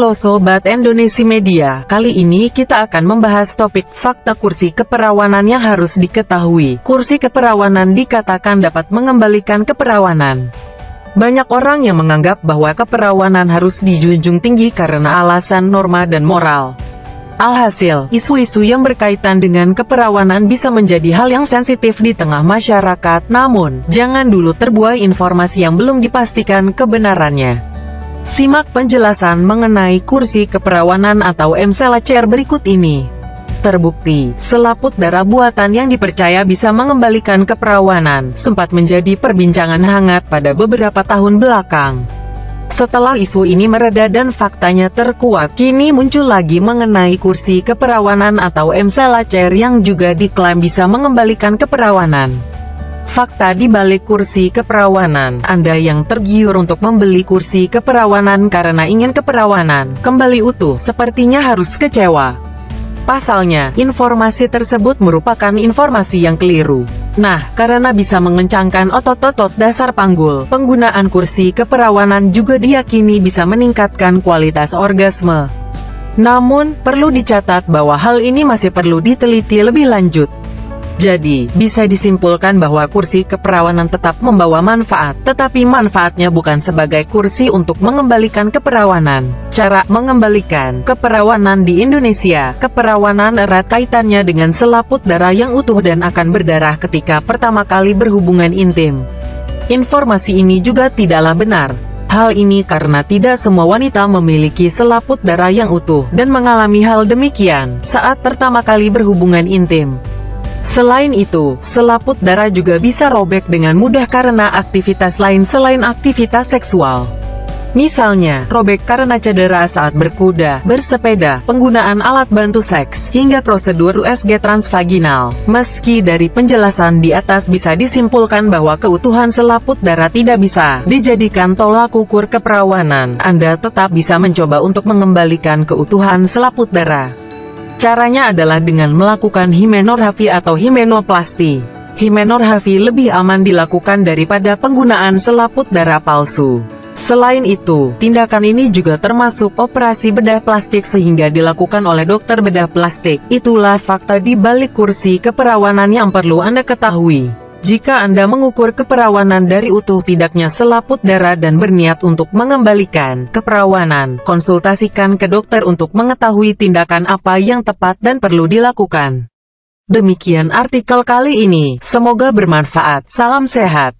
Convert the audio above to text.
Halo Sobat Indonesia Media, kali ini kita akan membahas topik fakta kursi keperawanan yang harus diketahui. Kursi keperawanan dikatakan dapat mengembalikan keperawanan. Banyak orang yang menganggap bahwa keperawanan harus dijunjung tinggi karena alasan norma dan moral. Alhasil, isu-isu yang berkaitan dengan keperawanan bisa menjadi hal yang sensitif di tengah masyarakat, namun, jangan dulu terbuai informasi yang belum dipastikan kebenarannya. Simak penjelasan mengenai kursi keperawanan atau MCLCR berikut ini. Terbukti, selaput darah buatan yang dipercaya bisa mengembalikan keperawanan, sempat menjadi perbincangan hangat pada beberapa tahun belakang. Setelah isu ini mereda dan faktanya terkuat, kini muncul lagi mengenai kursi keperawanan atau MCLCR yang juga diklaim bisa mengembalikan keperawanan. Fakta di balik kursi keperawanan, Anda yang tergiur untuk membeli kursi keperawanan karena ingin keperawanan kembali utuh, sepertinya harus kecewa. Pasalnya, informasi tersebut merupakan informasi yang keliru. Nah, karena bisa mengencangkan otot-otot dasar panggul, penggunaan kursi keperawanan juga diyakini bisa meningkatkan kualitas orgasme. Namun, perlu dicatat bahwa hal ini masih perlu diteliti lebih lanjut. Jadi, bisa disimpulkan bahwa kursi keperawanan tetap membawa manfaat, tetapi manfaatnya bukan sebagai kursi untuk mengembalikan keperawanan. Cara mengembalikan keperawanan di Indonesia, keperawanan erat kaitannya dengan selaput darah yang utuh dan akan berdarah ketika pertama kali berhubungan intim. Informasi ini juga tidaklah benar. Hal ini karena tidak semua wanita memiliki selaput darah yang utuh, dan mengalami hal demikian saat pertama kali berhubungan intim. Selain itu, selaput darah juga bisa robek dengan mudah karena aktivitas lain selain aktivitas seksual. Misalnya, robek karena cedera saat berkuda, bersepeda, penggunaan alat bantu seks, hingga prosedur USG transvaginal. Meski dari penjelasan di atas bisa disimpulkan bahwa keutuhan selaput darah tidak bisa dijadikan tolak ukur keperawanan, Anda tetap bisa mencoba untuk mengembalikan keutuhan selaput darah. Caranya adalah dengan melakukan himenorhafi atau himenoplasti. Himenorhafi lebih aman dilakukan daripada penggunaan selaput darah palsu. Selain itu, tindakan ini juga termasuk operasi bedah plastik sehingga dilakukan oleh dokter bedah plastik. Itulah fakta di balik kursi keperawanan yang perlu Anda ketahui. Jika Anda mengukur keperawanan dari utuh tidaknya selaput darah dan berniat untuk mengembalikan keperawanan, konsultasikan ke dokter untuk mengetahui tindakan apa yang tepat dan perlu dilakukan. Demikian artikel kali ini, semoga bermanfaat. Salam sehat.